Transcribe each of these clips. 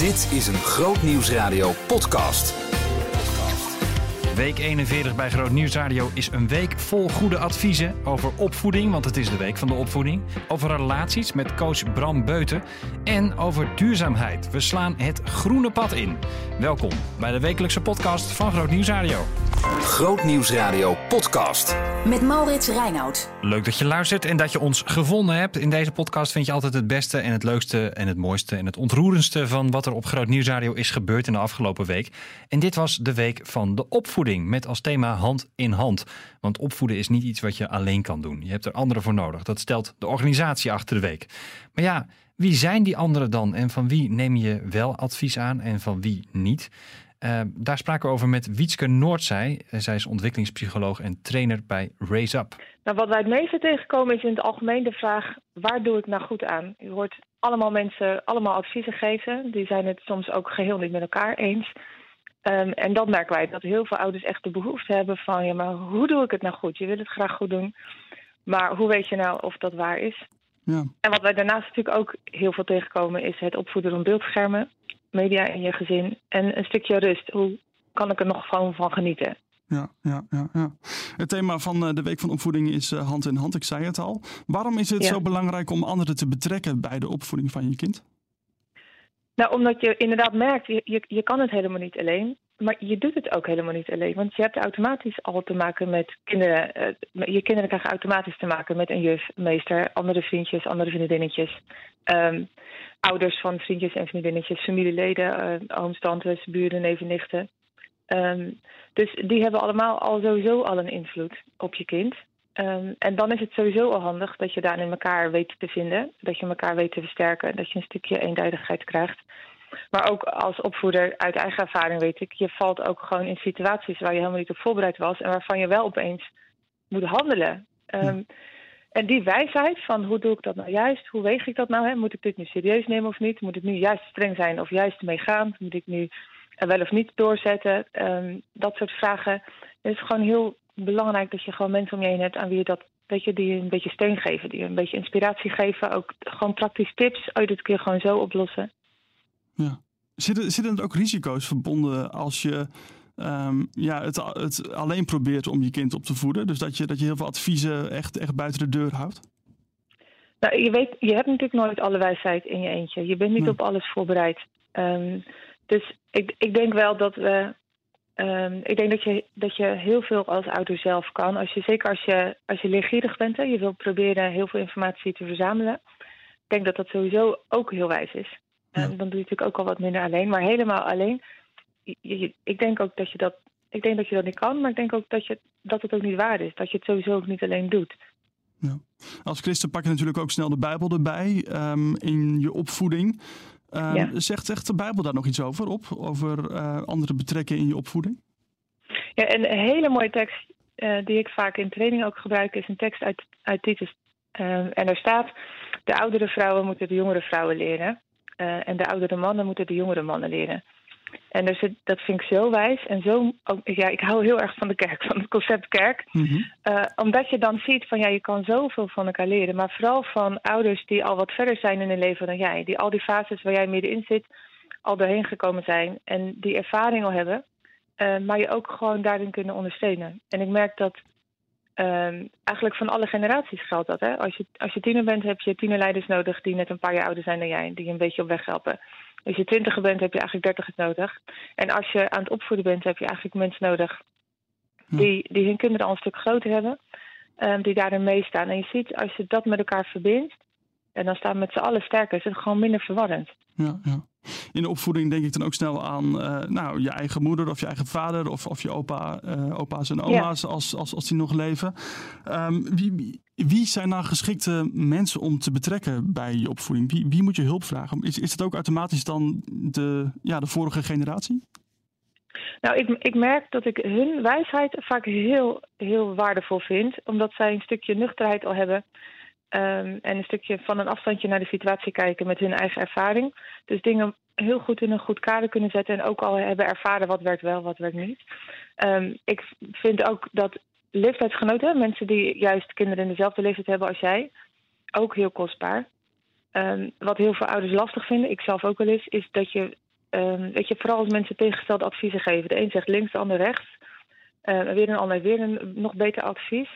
Dit is een Groot Nieuwsradio podcast. Week 41 bij Groot Nieuwsradio is een week vol goede adviezen over opvoeding, want het is de week van de opvoeding. Over relaties met coach Bram Beuten en over duurzaamheid. We slaan het groene pad in. Welkom bij de wekelijkse podcast van Groot Nieuwsradio. Groot Nieuwsradio podcast. Met Maurits Reinoud. Leuk dat je luistert en dat je ons gevonden hebt. In deze podcast vind je altijd het beste en het leukste en het mooiste en het ontroerendste van wat er op Groot Nieuwsradio is gebeurd in de afgelopen week. En dit was de week van de opvoeding met als thema hand in hand. Want opvoeden is niet iets wat je alleen kan doen. Je hebt er anderen voor nodig. Dat stelt de organisatie achter de week. Maar ja, wie zijn die anderen dan en van wie neem je wel advies aan en van wie niet? Uh, daar spraken we over met Wietske Noordzij. Zij is ontwikkelingspsycholoog en trainer bij Raise Up. Nou, wat wij het meeste tegenkomen is in het algemeen de vraag: waar doe ik nou goed aan? Je hoort allemaal mensen allemaal adviezen geven. Die zijn het soms ook geheel niet met elkaar eens. Um, en dan merken wij dat heel veel ouders echt de behoefte hebben van: ja, maar hoe doe ik het nou goed? Je wil het graag goed doen, maar hoe weet je nou of dat waar is? Ja. En wat wij daarnaast natuurlijk ook heel veel tegenkomen is het opvoeden rond beeldschermen media in je gezin en een stukje rust. Hoe kan ik er nog gewoon van genieten? Ja, ja, ja, ja. Het thema van eh, de Week van Opvoeding is uh, hand in hand. Ik zei het al. Waarom is het zo belangrijk om anderen te betrekken bij de opvoeding van je kind? Nou, omdat je inderdaad merkt, je, je, je kan het helemaal niet alleen. Maar je doet het ook helemaal niet alleen. Want je hebt automatisch al te maken met kinderen. Uh, je kinderen krijgen automatisch te maken met een juf, meester, andere vriendjes, andere vriendinnetjes. Um, ouders van vriendjes en vriendinnetjes, familieleden, uh, ooms, tantes, buren, neven, nichten. Um, dus die hebben allemaal al sowieso al een invloed op je kind. Um, en dan is het sowieso al handig dat je daarin elkaar weet te vinden. Dat je elkaar weet te versterken. Dat je een stukje eenduidigheid krijgt. Maar ook als opvoeder uit eigen ervaring weet ik, je valt ook gewoon in situaties waar je helemaal niet op voorbereid was en waarvan je wel opeens moet handelen. Um, en die wijsheid van hoe doe ik dat nou juist? Hoe weeg ik dat nou? Hè? Moet ik dit nu serieus nemen of niet? Moet ik nu juist streng zijn of juist meegaan? Moet ik nu er wel of niet doorzetten? Um, dat soort vragen. Het is gewoon heel belangrijk dat je gewoon mensen om je heen hebt aan wie je dat, dat je die een beetje steun geven, die een beetje inspiratie geven. Ook gewoon praktisch tips. Oh, dit kun je gewoon zo oplossen. Ja. Zitten, zitten er ook risico's verbonden als je um, ja, het, het alleen probeert om je kind op te voeden? Dus dat je, dat je heel veel adviezen echt, echt buiten de deur houdt? Nou, je, weet, je hebt natuurlijk nooit alle wijsheid in je eentje. Je bent niet op alles voorbereid. Um, dus ik, ik denk wel dat we. Um, ik denk dat je, dat je heel veel als ouder zelf kan. Als je, zeker als je, als je leergierig bent, hè, je wilt proberen heel veel informatie te verzamelen. Ik denk dat dat sowieso ook heel wijs is. Ja. dan doe je natuurlijk ook al wat minder alleen. Maar helemaal alleen ik denk ook dat je dat. Ik denk dat je dat niet kan, maar ik denk ook dat, je, dat het ook niet waar is. Dat je het sowieso ook niet alleen doet. Ja. Als christen pak je natuurlijk ook snel de Bijbel erbij um, in je opvoeding. Ja. zegt, zegt de Bijbel daar nog iets over op? Over uh, andere betrekken in je opvoeding? Ja, een hele mooie tekst uh, die ik vaak in training ook gebruik is een tekst uit, uit Titus. Uh, en daar staat: De oudere vrouwen moeten de jongere vrouwen leren. En de oudere mannen moeten de jongere mannen leren. En dus dat vind ik zo wijs en zo. Ja, ik hou heel erg van de kerk, van het concept kerk. Mm -hmm. uh, omdat je dan ziet van ja, je kan zoveel van elkaar leren. Maar vooral van ouders die al wat verder zijn in hun leven dan jij. Die al die fases waar jij middenin zit, al doorheen gekomen zijn. En die ervaring al hebben. Uh, maar je ook gewoon daarin kunnen ondersteunen. En ik merk dat um, eigenlijk van alle generaties geldt dat. Hè? Als, je, als je tiener bent, heb je tienerleiders nodig die net een paar jaar ouder zijn dan jij. Die je een beetje op weg helpen. Als je twintiger bent, heb je eigenlijk dertigers nodig. En als je aan het opvoeden bent, heb je eigenlijk mensen nodig die, die hun kinderen al een stuk groter hebben. Um, die daarin meestaan. En je ziet, als je dat met elkaar verbindt, en dan staan we met z'n allen sterker, is het gewoon minder verwarrend. Ja, ja. In de opvoeding denk ik dan ook snel aan uh, nou, je eigen moeder of je eigen vader of, of je opa, uh, opa's en oma's ja. als, als, als die nog leven. Um, wie, wie zijn nou geschikte mensen om te betrekken bij je opvoeding? Wie, wie moet je hulp vragen? Is, is dat ook automatisch dan de, ja, de vorige generatie? Nou, ik, ik merk dat ik hun wijsheid vaak heel, heel waardevol vind, omdat zij een stukje nuchterheid al hebben. Um, en een stukje van een afstandje naar de situatie kijken met hun eigen ervaring. Dus dingen heel goed in een goed kader kunnen zetten en ook al hebben ervaren wat werkt wel, wat werkt niet. Um, ik vind ook dat leeftijdsgenoten, mensen die juist kinderen in dezelfde leeftijd hebben als jij, ook heel kostbaar. Um, wat heel veel ouders lastig vinden, ik zelf ook wel eens, is dat je ehm, weet je, vooral als mensen tegengestelde adviezen geven. De een zegt links, de ander rechts. Uh, weer een ander weer een nog beter advies.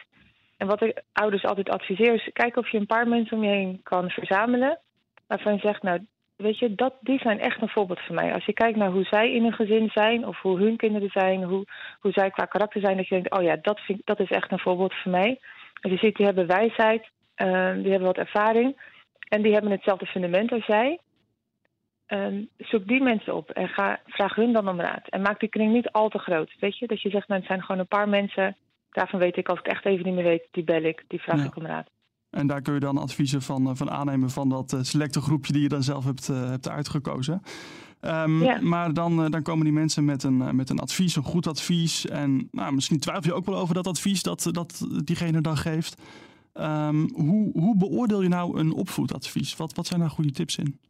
En wat ik ouders altijd adviseer is: kijk of je een paar mensen om je heen kan verzamelen. Waarvan je zegt, nou, weet je, dat, die zijn echt een voorbeeld voor mij. Als je kijkt naar hoe zij in een gezin zijn, of hoe hun kinderen zijn, hoe, hoe zij qua karakter zijn, dat je denkt, oh ja, dat, vind, dat is echt een voorbeeld voor mij. Als je ziet, die hebben wijsheid, uh, die hebben wat ervaring en die hebben hetzelfde fundament als jij. Uh, zoek die mensen op en ga, vraag hun dan om raad. En maak die kring niet al te groot. Weet je, dat je zegt, nou, het zijn gewoon een paar mensen. Daarvan weet ik, als ik echt even niet meer weet, die bel ik, die vraag ik om raad. En daar kun je dan adviezen van, eh, van aannemen van dat uh, selecte groepje die je dan zelf hebt, uh, hebt uitgekozen. Um, ja. Maar dan, dan komen die mensen met een, met een advies, een goed advies. En nou, misschien twijfel je ook wel over dat advies dat, dat diegene dan geeft. Um, hoe, hoe beoordeel je nou een opvoedadvies? Wat, wat zijn daar goede tips in?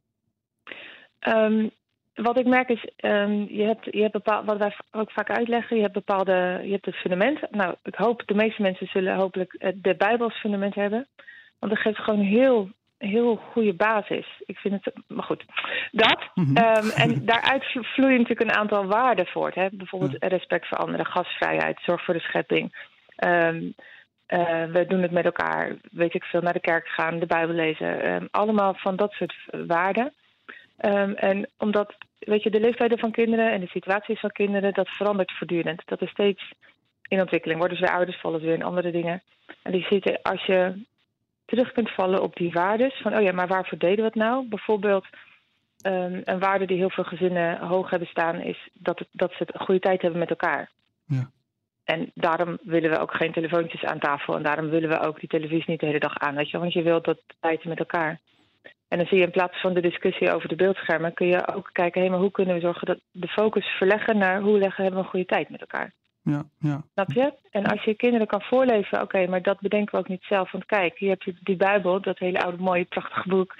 Um, wat ik merk is, je hebt, je hebt bepaald, wat wij ook vaak uitleggen, je hebt bepaalde, je hebt het fundament. Nou, ik hoop de meeste mensen zullen hopelijk de Bijbel als fundament hebben. Want dat geeft gewoon heel, heel goede basis. Ik vind het, maar goed, dat. Mm en daaruit vloeien natuurlijk een aantal waarden voort. Hè? Bijvoorbeeld respect voor anderen, gastvrijheid, zorg voor de schepping. Um, uh, we doen het met elkaar, weet ik veel, naar de kerk gaan, de Bijbel lezen. Um, allemaal van dat soort waarden. Um, en omdat, weet je, de leeftijden van kinderen en de situaties van kinderen, dat verandert voortdurend. Dat is steeds in ontwikkeling. Worden ze weer ouders, vallen ze weer in andere dingen. En die zitten, als je terug kunt vallen op die waardes. Van, oh ja, maar waarvoor deden we het nou? Bijvoorbeeld um, een waarde die heel veel gezinnen hoog hebben staan... is dat, het, dat ze een goede tijd hebben met elkaar. Ja. En daarom willen we ook geen telefoontjes aan tafel. En daarom willen we ook die televisie niet de hele dag aan. Weet je? Want je wilt dat tijd met elkaar. En dan zie je in plaats van de discussie over de beeldschermen... kun je ook kijken, hé, maar hoe kunnen we zorgen dat de focus verleggen... naar hoe leggen hebben we een goede tijd met elkaar. Ja, ja. Snap je? En als je kinderen kan voorlezen, oké, maar dat bedenken we ook niet zelf. Want kijk, je hebt die Bijbel, dat hele oude, mooie, prachtige boek.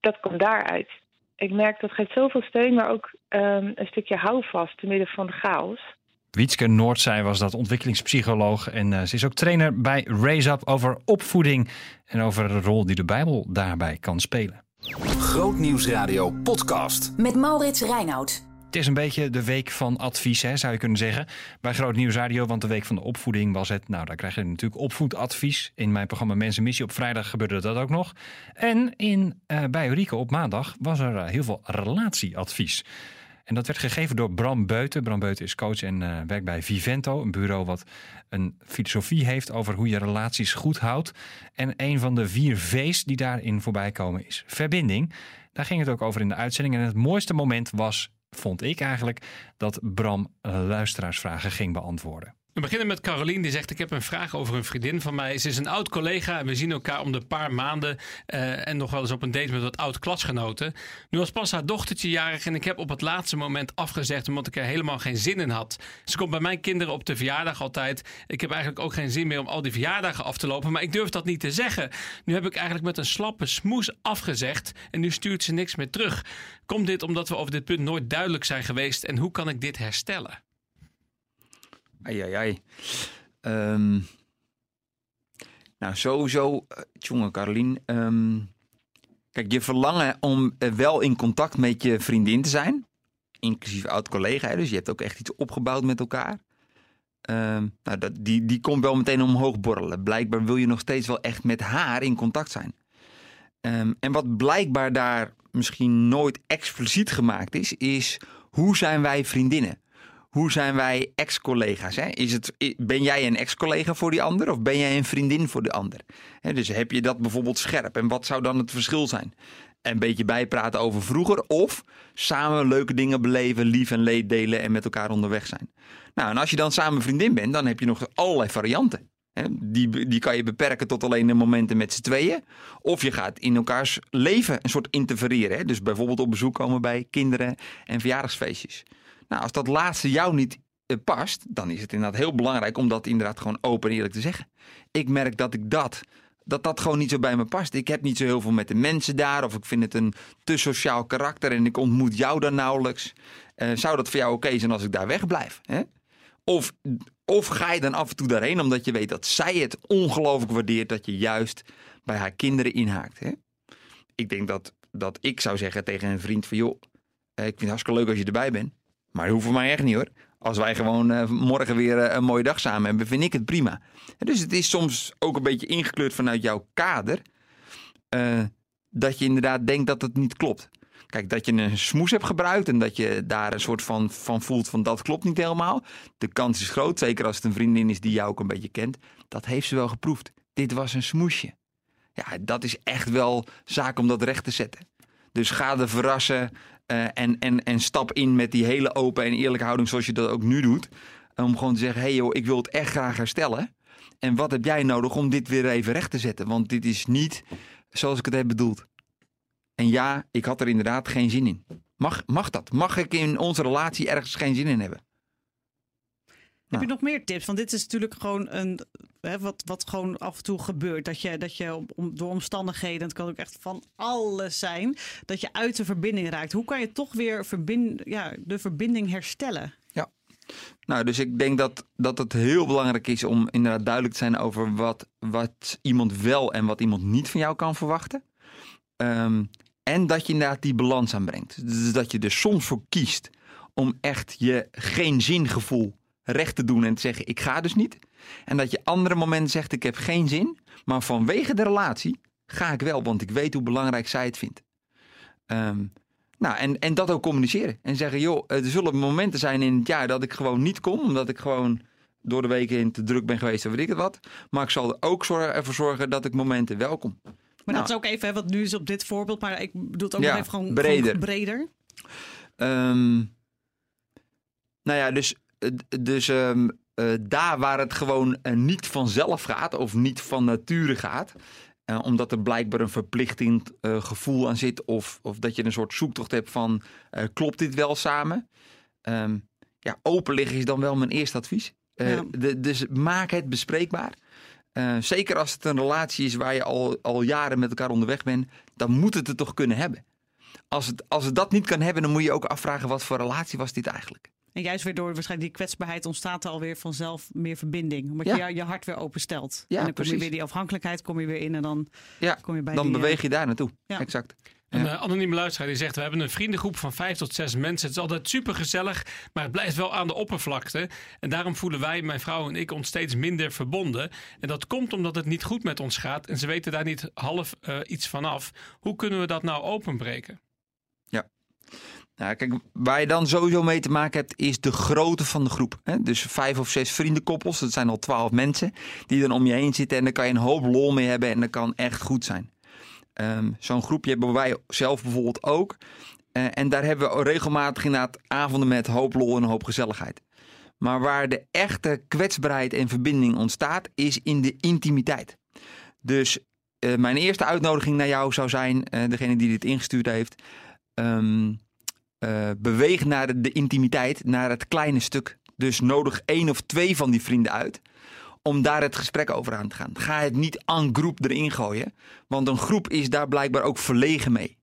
Dat komt daaruit. Ik merk dat geeft zoveel steun, maar ook um, een stukje houvast te midden van de chaos. Wietske Noordzij was dat ontwikkelingspsycholoog. En uh, ze is ook trainer bij Raise Up over opvoeding. En over de rol die de Bijbel daarbij kan spelen. Grootnieuwsradio podcast. Met Maurits Reinoud. Het is een beetje de week van advies, hè, zou je kunnen zeggen. Bij Groot Nieuws Radio, want de week van de opvoeding was het. Nou, daar krijg je natuurlijk opvoedadvies. In mijn programma Mensen Missie op vrijdag gebeurde dat ook nog. En in, uh, bij Rieke op maandag was er uh, heel veel relatieadvies. En dat werd gegeven door Bram Beuten. Bram Beuten is coach en uh, werkt bij Vivento, een bureau wat een filosofie heeft over hoe je relaties goed houdt. En een van de vier V's die daarin voorbij komen is verbinding. Daar ging het ook over in de uitzending. En het mooiste moment was vond ik eigenlijk dat Bram eh, luisteraarsvragen ging beantwoorden. We beginnen met Caroline, die zegt: Ik heb een vraag over een vriendin van mij. Ze is een oud collega en we zien elkaar om de paar maanden. Uh, en nog wel eens op een date met wat oud klasgenoten. Nu was pas haar dochtertje jarig en ik heb op het laatste moment afgezegd. omdat ik er helemaal geen zin in had. Ze komt bij mijn kinderen op de verjaardag altijd. Ik heb eigenlijk ook geen zin meer om al die verjaardagen af te lopen. Maar ik durf dat niet te zeggen. Nu heb ik eigenlijk met een slappe smoes afgezegd. En nu stuurt ze niks meer terug. Komt dit omdat we over dit punt nooit duidelijk zijn geweest? En hoe kan ik dit herstellen? Ai, ai, ai. Um, nou, sowieso, uh, jongen Carolien. Um, kijk, je verlangen om uh, wel in contact met je vriendin te zijn. Inclusief oud-collega, dus je hebt ook echt iets opgebouwd met elkaar. Um, nou, dat, die, die komt wel meteen omhoog borrelen. Blijkbaar wil je nog steeds wel echt met haar in contact zijn. En wat blijkbaar daar misschien nooit expliciet gemaakt is, is hoe zijn wij vriendinnen? Hoe zijn wij ex-collega's? Is het, ben jij een ex-collega voor die ander of ben jij een vriendin voor de ander? dus heb je dat bijvoorbeeld scherp en wat zou dan het verschil zijn? Een beetje bijpraten over vroeger of samen leuke dingen beleven, lief en leed delen en met elkaar onderweg zijn. Nou, en als je dan samen vriendin bent, dan heb je nog allerlei varianten. Die, die kan je beperken tot alleen de momenten met z'n tweeën. Of je gaat in elkaars leven een soort interfereren. Dus bijvoorbeeld op bezoek komen bij kinderen en verjaardagsfeestjes. Nou, als dat laatste jou niet eh, past, dan is het inderdaad heel belangrijk om dat inderdaad gewoon open en eerlijk te zeggen. Ik merk dat ik dat, dat dat gewoon niet zo bij me past. Ik heb niet zo heel veel met de mensen daar, of ik vind het een te sociaal karakter en ik ontmoet jou dan nauwelijks. Uh, zou dat voor jou oké zijn als ik daar wegblijf? Hè? Of, of ga je dan af en toe daarheen omdat je weet dat zij het ongelooflijk waardeert dat je juist bij haar kinderen inhaakt? Hè? Ik denk dat, dat ik zou zeggen tegen een vriend van joh, ik vind het hartstikke leuk als je erbij bent. Maar dat hoeft voor mij echt niet hoor. Als wij gewoon uh, morgen weer uh, een mooie dag samen hebben, vind ik het prima. Dus het is soms ook een beetje ingekleurd vanuit jouw kader. Uh, dat je inderdaad denkt dat het niet klopt. Kijk, dat je een smoes hebt gebruikt en dat je daar een soort van, van voelt van dat klopt niet helemaal. De kans is groot, zeker als het een vriendin is die jou ook een beetje kent. Dat heeft ze wel geproefd. Dit was een smoesje. Ja, dat is echt wel zaak om dat recht te zetten. Dus ga er verrassen uh, en, en, en stap in met die hele open en eerlijke houding zoals je dat ook nu doet. Om gewoon te zeggen, hé hey joh, ik wil het echt graag herstellen. En wat heb jij nodig om dit weer even recht te zetten? Want dit is niet zoals ik het heb bedoeld. En ja, ik had er inderdaad geen zin in. Mag, mag dat? Mag ik in onze relatie ergens geen zin in hebben? Heb je nog meer tips? Want dit is natuurlijk gewoon een, wat, wat gewoon af en toe gebeurt. Dat je, dat je om, door omstandigheden, het kan ook echt van alles zijn, dat je uit de verbinding raakt. Hoe kan je toch weer ja, de verbinding herstellen? Ja, nou, dus ik denk dat, dat het heel belangrijk is om inderdaad duidelijk te zijn over wat, wat iemand wel en wat iemand niet van jou kan verwachten. Um, en dat je inderdaad die balans aanbrengt. Dus dat je er soms voor kiest om echt je geen zingevoel recht te doen en te zeggen: ik ga dus niet. En dat je andere momenten zegt: ik heb geen zin, maar vanwege de relatie ga ik wel, want ik weet hoe belangrijk zij het vindt. Um, nou, en, en dat ook communiceren. En zeggen: joh, er zullen momenten zijn in het jaar dat ik gewoon niet kom, omdat ik gewoon door de weken in te druk ben geweest of weet ik het wat. Maar ik zal er ook ervoor zorgen dat ik momenten welkom. Maar dat is ook even, wat nu is op dit voorbeeld, maar ik bedoel het ook ja, nog even gewoon breder. Gewoon breder. Um, nou ja, dus, dus um, uh, daar waar het gewoon uh, niet vanzelf gaat of niet van nature gaat, uh, omdat er blijkbaar een verplichtend gevoel aan zit of, of dat je een soort zoektocht hebt van klopt dit wel samen? Um, ja, open liggen is dan wel mijn eerste advies. Ja. De, dus maak het bespreekbaar. Zeker als het een relatie is waar je al, al jaren met elkaar onderweg bent, dan moet het het toch kunnen hebben. Als het, als het dat niet kan hebben, dan moet je ook afvragen wat voor relatie was dit eigenlijk. En juist weer door waarschijnlijk die kwetsbaarheid ontstaat er alweer vanzelf meer verbinding. Omdat ja. je je hart weer openstelt. Ja, en dan precies. kom je weer die afhankelijkheid kom je weer in en dan ja, kom je bij dan die, beweeg je daar naartoe. Ja. Exact. Een uh, anonieme luisteraar die zegt: We hebben een vriendengroep van vijf tot zes mensen. Het is altijd super gezellig, maar het blijft wel aan de oppervlakte. En daarom voelen wij, mijn vrouw en ik, ons steeds minder verbonden. En dat komt omdat het niet goed met ons gaat en ze weten daar niet half uh, iets van af. Hoe kunnen we dat nou openbreken? Ja. Nou, kijk, waar je dan sowieso mee te maken hebt, is de grootte van de groep. Hè? Dus vijf of zes vriendenkoppels, dat zijn al twaalf mensen die dan om je heen zitten. En daar kan je een hoop lol mee hebben en dat kan echt goed zijn. Um, Zo'n groepje hebben wij zelf bijvoorbeeld ook. Uh, en daar hebben we regelmatig inderdaad avonden met hoop lol en hoop gezelligheid. Maar waar de echte kwetsbaarheid en verbinding ontstaat, is in de intimiteit. Dus uh, mijn eerste uitnodiging naar jou zou zijn, uh, degene die dit ingestuurd heeft. Um, beweeg naar de, intimiteit, naar het kleine stuk. Dus nodig één of twee van die vrienden uit om daar het gesprek over aan te gaan. Ga het niet aan groep erin gooien, want een groep is daar blijkbaar ook verlegen mee.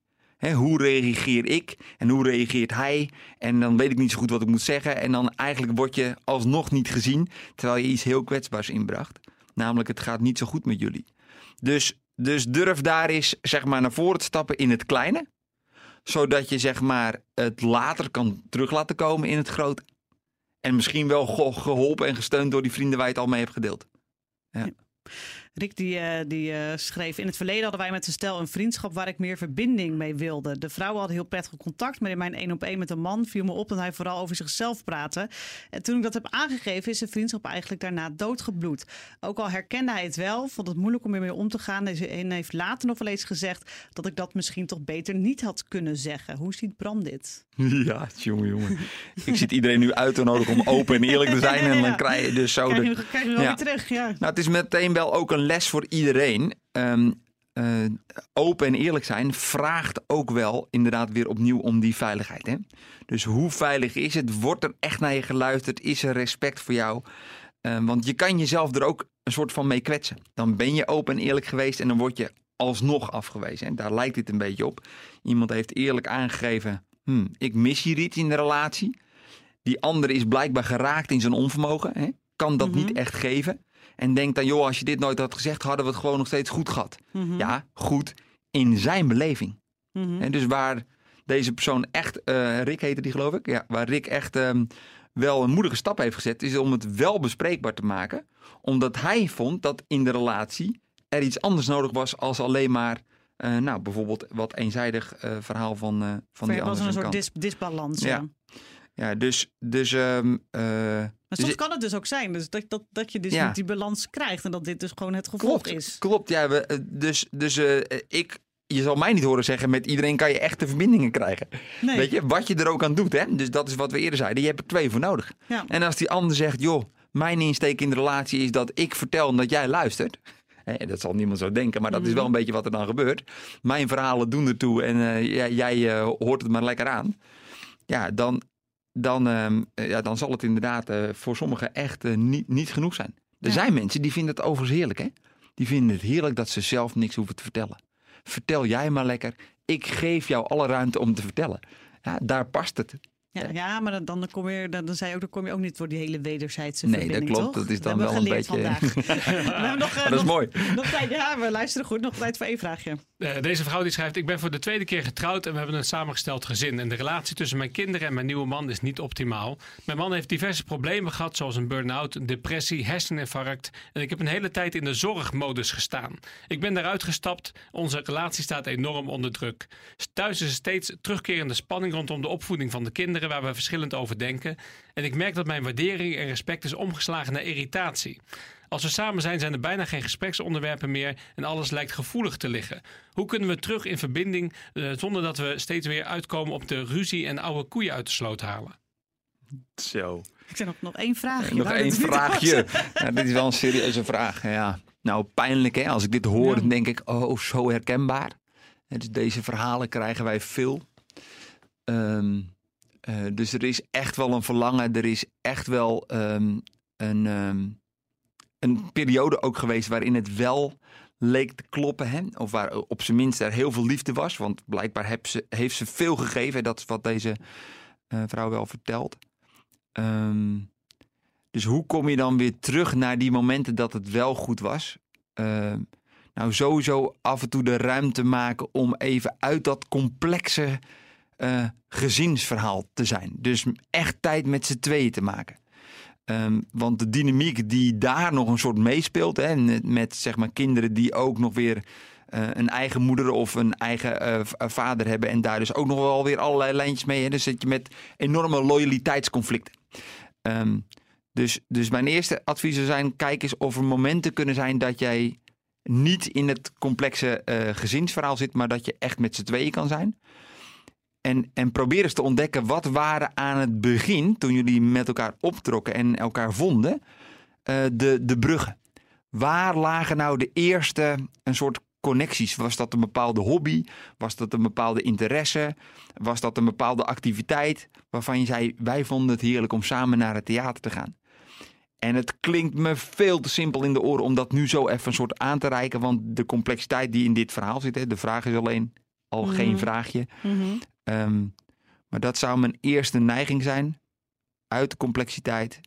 Hoe reageer ik en hoe reageert hij? En dan weet ik niet zo goed wat ik moet zeggen. En dan eigenlijk word je alsnog niet gezien, terwijl je iets heel kwetsbaars inbracht. Namelijk, het gaat niet zo goed met jullie. Dus, dus durf daar eens zeg maar, naar voren te stappen in het kleine. Zodat je zeg maar, het later kan terug laten komen in het grote. En misschien wel geholpen en gesteund door die vrienden waar je het al mee hebt gedeeld. Ja. Rick die, uh, die uh, schreef... In het verleden hadden wij met een stel een vriendschap... waar ik meer verbinding mee wilde. De vrouwen hadden heel prettig contact... maar in mijn één op één met een man viel me op... dat hij vooral over zichzelf praatte. En toen ik dat heb aangegeven... is de vriendschap eigenlijk daarna doodgebloed. Ook al herkende hij het wel... vond het moeilijk om ermee om te gaan... en heeft later nog wel eens gezegd... dat ik dat misschien toch beter niet had kunnen zeggen. Hoe ziet Bram dit? Ja, jongen, jongen. ik zit iedereen nu uit te nodigen om open en eerlijk te zijn. En dan krijg je dus zo... Krijg je, de... krijg je wel ja. weer terug, ja. Nou, het is meteen wel ook een les voor iedereen. Um, uh, open en eerlijk zijn vraagt ook wel inderdaad weer opnieuw om die veiligheid. Hè? Dus hoe veilig is het? Wordt er echt naar je geluisterd? Is er respect voor jou? Uh, want je kan jezelf er ook een soort van mee kwetsen. Dan ben je open en eerlijk geweest en dan word je alsnog afgewezen. En daar lijkt dit een beetje op. Iemand heeft eerlijk aangegeven: hm, ik mis hier iets in de relatie. Die andere is blijkbaar geraakt in zijn onvermogen. Hè? Kan dat mm -hmm. niet echt geven. En denkt dan, joh, als je dit nooit had gezegd, hadden we het gewoon nog steeds goed gehad. Mhm. Mm -hmm. Ja, goed in zijn beleving. Mhm. Mm -hmm. En dus waar deze persoon echt, eh, Rick heette die geloof ik, ja, waar Rick echt ehm, wel een moedige stap heeft gezet, is om het wel bespreekbaar te maken. Omdat hij vond dat in de relatie er iets anders nodig was als alleen maar, eh, nou bijvoorbeeld wat eenzijdig eh, verhaal van, eh van die Het was andere een soort kant. dis disbalans. Ja. Ja. Ja, dus, dus, ehm, eh, Maar dus soms kan het dus ook zijn dus dat, dat, dat je dus Ja. niet die balans krijgt en dat dit dus gewoon het gevolg Klopt, is. klopt. Ja, we, eh, dus dus eh, ik, je zal mij niet horen zeggen, met iedereen kan je echte verbindingen krijgen. Nee. Weet je, wat je er ook aan doet. Hè? Dus dat is wat we eerder zeiden. Je hebt er twee voor nodig. Ja. En als die ander zegt, joh, mijn insteek in de relatie is dat ik vertel en dat jij luistert. Hè, dat zal niemand zo denken, maar dat is Mhm. wel een beetje wat er dan gebeurt. Mijn verhalen doen ertoe en jij, jij hoort het maar lekker aan. Ja, dan, dan, ehm, eh, ja, dan zal het inderdaad eh, voor sommigen echt eh, niet, niet genoeg zijn. Er Ja. zijn mensen die vinden het overigens heerlijk, hè? Die vinden het heerlijk dat ze zelf niks hoeven te vertellen. Vertel jij maar lekker. Ik geef jou alle ruimte om te vertellen. Ja, daar past het. Ja, ja, maar dan, dan, kom je, dan, dan zei je ook, dan kom je ook niet voor die hele wederzijdse Nee, dat klopt. toch? Dat is dan we wel een beetje- vandaag. we hebben nog, eh, dat is nog, mooi. nog tijd, ja, we luisteren goed. Nog tijd voor één vraagje. Eh, deze vrouw die schrijft: Ik ben voor de tweede keer getrouwd en we hebben een samengesteld gezin. En de relatie tussen mijn kinderen en mijn nieuwe man is niet optimaal. Mijn man heeft diverse problemen gehad, zoals een burn-out, een depressie, herseninfarct. En ik heb een hele tijd in de zorgmodus gestaan. Ik ben daaruit gestapt. Onze relatie staat enorm onder druk. Thuis is er steeds terugkerende spanning rondom de opvoeding van de kinderen, waar we verschillend over denken. En ik merk dat mijn waardering en respect is omgeslagen naar irritatie. Als we samen zijn, zijn er bijna geen gespreksonderwerpen meer en alles lijkt gevoelig te liggen. Hoe kunnen we terug in verbinding eh, zonder dat we steeds weer uitkomen op de ruzie en oude koeien uit de sloot halen? Zo. Ik zeg nog, nog één vraagje. Nog één vraagje. Ja, dit is wel een serieuze vraag. Ja. Nou, pijnlijk hè. Als ik dit hoor, Ja. dan denk ik, oh, zo herkenbaar. En Dus deze verhalen krijgen wij veel. Ehm, eh, dus er is echt wel een verlangen. Er is echt wel ehm, een, ehm, een periode ook geweest waarin het wel leek te kloppen. Hè? Of waar op zijn minst er heel veel liefde was. Want blijkbaar heeft ze, heeft ze veel gegeven. Dat is wat deze eh, vrouw wel vertelt. Ehm, dus hoe kom je dan weer terug naar die momenten dat het wel goed was? Nou, sowieso af en toe de ruimte maken om even uit dat complexe eh, gezinsverhaal te zijn. Dus echt tijd met z'n tweeën te maken. Ehm, want de dynamiek die daar nog een soort meespeelt, hè, met- zeg maar kinderen die ook nog weer eh, een eigen moeder of een eigen eh, vader hebben en daar dus ook nog wel weer allerlei lijntjes mee. Hè, dus zit je met enorme loyaliteitsconflicten. Ehm, dus, dus mijn eerste advies zou zijn: kijk eens of er momenten kunnen zijn dat jij niet in het complexe gezinsverhaal zit, maar dat je echt met z'n tweeën kan zijn. En, en probeer eens te ontdekken wat waren aan het begin, toen jullie met elkaar optrokken en elkaar vonden, eh, de, de bruggen. Waar lagen nou de eerste een soort connecties? Was dat een bepaalde hobby? Was dat een bepaalde interesse? Was dat een bepaalde activiteit waarvan je zei: wij vonden het heerlijk om samen naar het theater te gaan? En het klinkt me veel te simpel in de oren om dat nu zo even een soort aan te reiken. Want de complexiteit die in dit verhaal zit, hè, de vraag is alleen al geen Mhm. vraagje. Mhm. Ehm, maar dat zou mijn eerste neiging zijn. Uit de complexiteit.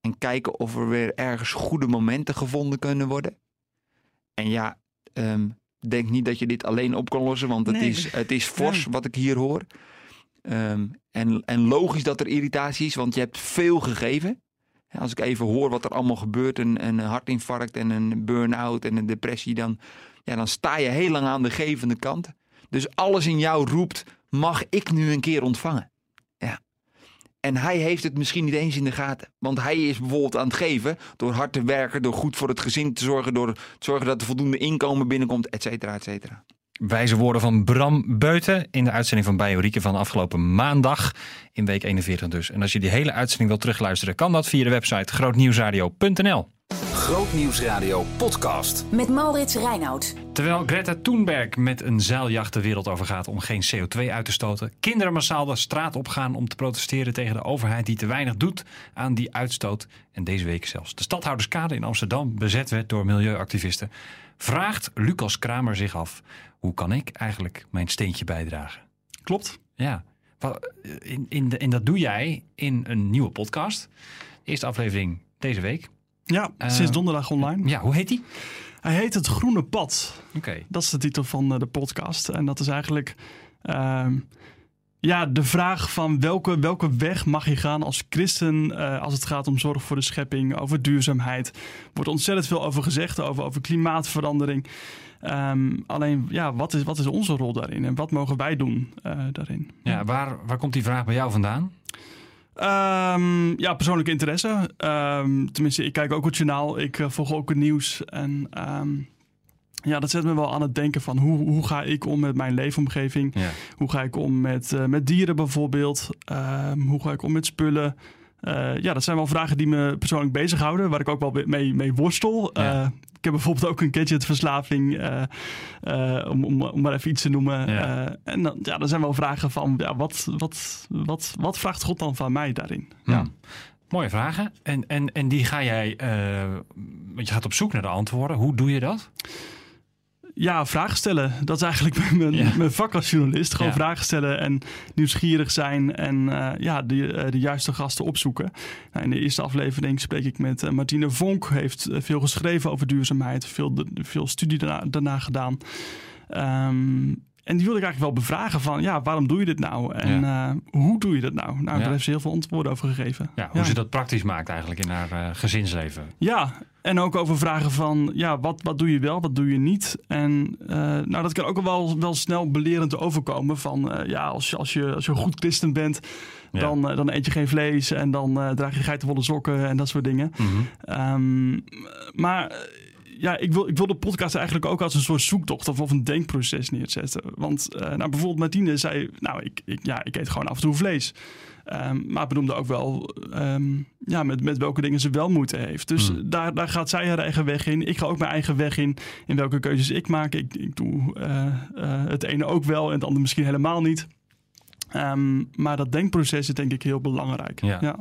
En kijken of er weer ergens goede momenten gevonden kunnen worden. En ja, ehm, denk niet dat je dit alleen op kan lossen. Want het, Nee. is, het is fors Ja. wat ik hier hoor. Ehm, en, en logisch dat er irritatie is, want je hebt veel gegeven. Als ik even hoor wat er allemaal gebeurt, een, een hartinfarct en een burn-out en een depressie, dan, ja, dan sta je heel lang aan de gevende kant. Dus alles in jou roept, mag ik nu een keer ontvangen? Ja. En hij heeft het misschien niet eens in de gaten. Want hij is bijvoorbeeld aan het geven door hard te werken, door goed voor het gezin te zorgen, door te zorgen dat er voldoende inkomen binnenkomt, et cetera, et cetera. Wijze woorden van Bram Beuten in de uitzending van Biorieke van afgelopen maandag in week 41 dus. En als je die hele uitzending wil terugluisteren, kan dat via de website grootnieuwsradio.nl. Grootnieuwsradio podcast. Met Maurits Reinoud. Terwijl Greta Thunberg met een zeiljacht de wereld overgaat om geen CO2 uit te stoten, kinderen massaal de straat op gaan om te protesteren tegen de overheid die te weinig doet aan die uitstoot en deze week zelfs de stadhouderskade in Amsterdam bezet werd door milieuactivisten, vraagt Lucas Kramer zich af: hoe kan ik eigenlijk mijn steentje bijdragen? Klopt. Ja, in, in, de, en dat doe jij in een nieuwe podcast. Eerste aflevering deze week. Ja, Eh, sinds donderdag online. Ja, hoe heet die? Hij heet Het Groene Pad. Oké. Dat is de titel van eh, de podcast. En dat is eigenlijk ehm, ja, de vraag van welke, welke weg mag je gaan als christen uh, als het gaat om zorg voor de schepping, over duurzaamheid. Er wordt ontzettend veel over gezegd, over, over klimaatverandering. Um, alleen, ja, wat is, wat is onze rol daarin en wat mogen wij doen uh, daarin? Ja, waar, waar komt die vraag bij jou vandaan? Um, ja, persoonlijke interesse. Um, tenminste, ik kijk ook het journaal, ik uh, volg ook het nieuws. En ja, dat zet me wel aan het denken van hoe, hoe ga ik om met mijn leefomgeving? Ja. Hoe ga ik om met, uh, met dieren bijvoorbeeld? Hoe ga ik om met spullen? Uh, ja, dat zijn wel vragen die me persoonlijk bezighouden, waar ik ook wel mee, mee worstel. Ja. Uh, ik heb bijvoorbeeld ook een gadgetverslaving, om, om, om maar even iets te noemen. Ja. en dan, ja, er zijn wel vragen van, ja, wat, wat, wat, wat vraagt God dan van mij daarin? Ja. Mooie vragen. En, en, en die ga jij, want je gaat op zoek naar de antwoorden. Hoe doe je dat? Ja, vragen stellen. Dat is eigenlijk mijn, ja. mijn vak als journalist. Gewoon ja. vragen stellen en nieuwsgierig zijn en uh, ja, de, uh, de juiste gasten opzoeken. Nou, in de eerste aflevering spreek ik met uh, Martine Vonk. Heeft veel geschreven over duurzaamheid, veel, veel studie daarna, daarna gedaan. Um, en die wilde ik eigenlijk wel bevragen van, ja, waarom doe je dit nou? En ja. uh, hoe doe je dat nou? Nou, ja. daar heeft ze heel veel antwoorden over gegeven. Ja, hoe ze dat praktisch maakt eigenlijk in haar uh, gezinsleven. Ja, en ook over vragen van, ja, wat, wat doe je wel, wat doe je niet? En uh, nou, dat kan ook wel, wel snel belerend overkomen van, ja, als je, als, je, als je een goed christen bent... Dan, dan eet je geen vlees en dan draag je geitenwolle sokken en dat soort dingen. Mm -hmm. um, maar ja, ik wil, ik wil de podcast eigenlijk ook als een soort zoektocht of, of een denkproces neerzetten. Want uh, nou, bijvoorbeeld Martine zei, nou, ik, ik, ja, ik eet gewoon af en toe vlees. Um, maar benoemde ook wel um, ja, met, met welke dingen ze wel moeten heeft. Dus hmm. daar, daar gaat zij haar eigen weg in. Ik ga ook mijn eigen weg in. In welke keuzes ik maak. Ik, ik doe uh, uh, het ene ook wel en het andere misschien helemaal niet. Um, maar dat denkproces is denk ik heel belangrijk. Ja. ja.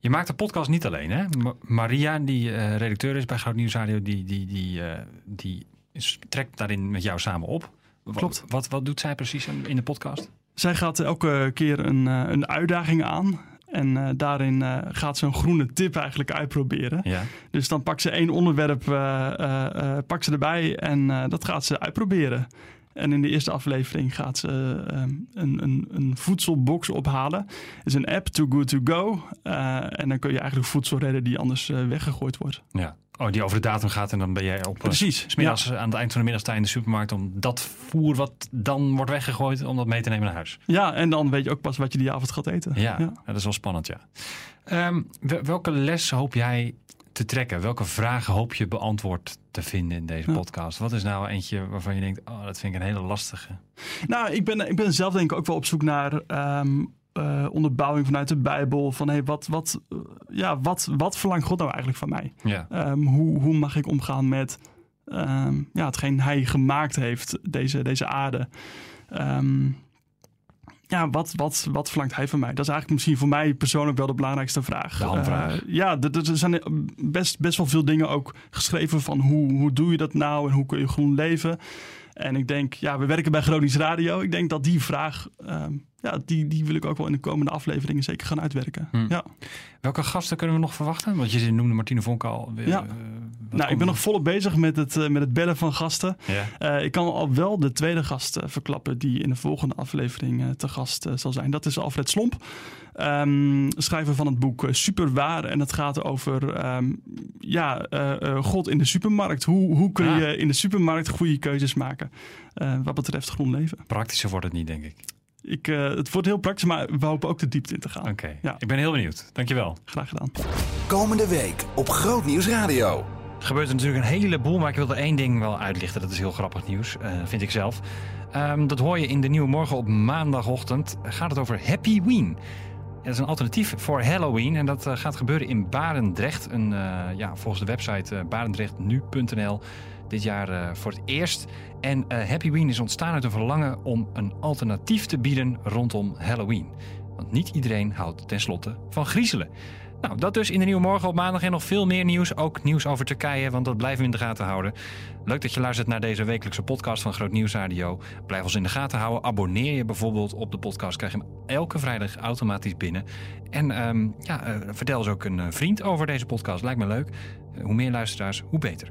Je maakt de podcast niet alleen, hè? Maria, die uh, redacteur is bij Goud Nieuws Radio, die, die, die, uh, die trekt daarin met jou samen op. Klopt. Wat, wat, wat doet zij precies in de podcast? Zij gaat elke keer een, uh, een uitdaging aan. En uh, daarin uh, gaat ze een groene tip eigenlijk uitproberen. Ja. Dus dan pakt ze één onderwerp uh, pakt ze erbij en dat gaat ze uitproberen. En in de eerste aflevering gaat ze uh, een, een, een, voedselbox ophalen. Het is een app, Too Good To Go. Uh, en dan kun je eigenlijk voedsel redden die anders uh, weggegooid wordt. Ja. Oh, die over de datum gaat en dan ben jij op Precies, smiddags ja. aan het eind van de middag sta in de supermarkt om dat voer wat dan wordt weggegooid, om dat mee te nemen naar huis. Ja, en dan weet je ook pas wat je die avond gaat eten. Ja, ja. dat is wel spannend, ja. Um, welke les hoop jij te trekken? Welke vragen hoop je beantwoord te vinden in deze podcast? Wat is nou eentje waarvan je denkt, oh, dat vind ik een hele lastige? Nou, ik ben, ik ben zelf denk ik ook wel op zoek naar um, uh, onderbouwing vanuit de Bijbel. Van hey, wat, wat, uh, ja, wat, wat verlangt God nou eigenlijk van mij? Ja. Um, hoe, hoe mag ik omgaan met um, ja, hetgeen hij gemaakt heeft, deze, deze aarde? Ja, wat, wat, wat verlangt hij van mij? Dat is eigenlijk misschien voor mij persoonlijk wel de belangrijkste vraag. De uh, ja, er zijn best, best wel veel dingen ook geschreven van hoe, hoe doe je dat nou en hoe kun je groen leven? En ik denk, ja, we werken bij Gronings Radio. Ik denk dat die vraag, uh, ja, die, die wil ik ook wel in de komende afleveringen zeker gaan uitwerken. Hmm. Ja. Welke gasten kunnen we nog verwachten? Want je noemde Martine Vonk al. Weer, ja. Uh, nou, ik ben nog volop bezig met het, uh, met het bellen van gasten. Uh, ik kan al wel de tweede gast verklappen die in de volgende aflevering te gast zal zijn. Dat is Alfred Slomp. Um, schrijver van het boek Superwaar. En het gaat over um, ja, God in de supermarkt. Hoe, hoe kun je in de supermarkt goede keuzes maken wat betreft groen leven? Praktischer wordt het niet, denk ik. Ik, uh, het wordt heel praktisch, maar we hopen ook de diepte in te gaan. Oké, okay. ja. ik ben heel benieuwd. Dankjewel. Graag gedaan. Komende week op Groot Nieuws Radio. Er gebeurt natuurlijk een heleboel, maar ik wil er één ding wel uitlichten. Dat is heel grappig nieuws, uh, vind ik zelf. Um, dat hoor je in de Nieuwe Morgen op maandagochtend. Gaat het over Happy Ween. Dat is een alternatief voor Halloween en dat uh, gaat gebeuren in Barendrecht. Een, ja, volgens de website barendrechtnu.nl dit jaar uh, voor het eerst. En uh, Happy Ween is ontstaan uit een verlangen om een alternatief te bieden rondom Halloween. Want niet iedereen houdt tenslotte van griezelen. Nou, dat dus in de Nieuwe Morgen op maandag en nog veel meer nieuws. Ook nieuws over Turkije, want dat blijven we in de gaten houden. Leuk dat je luistert naar deze wekelijkse podcast van Groot Nieuws Radio. Blijf ons in de gaten houden. Abonneer je bijvoorbeeld op de podcast. Krijg je hem elke vrijdag automatisch binnen. En um, ja, uh, vertel eens ook een vriend over deze podcast. Lijkt me leuk. Hoe meer luisteraars, hoe beter.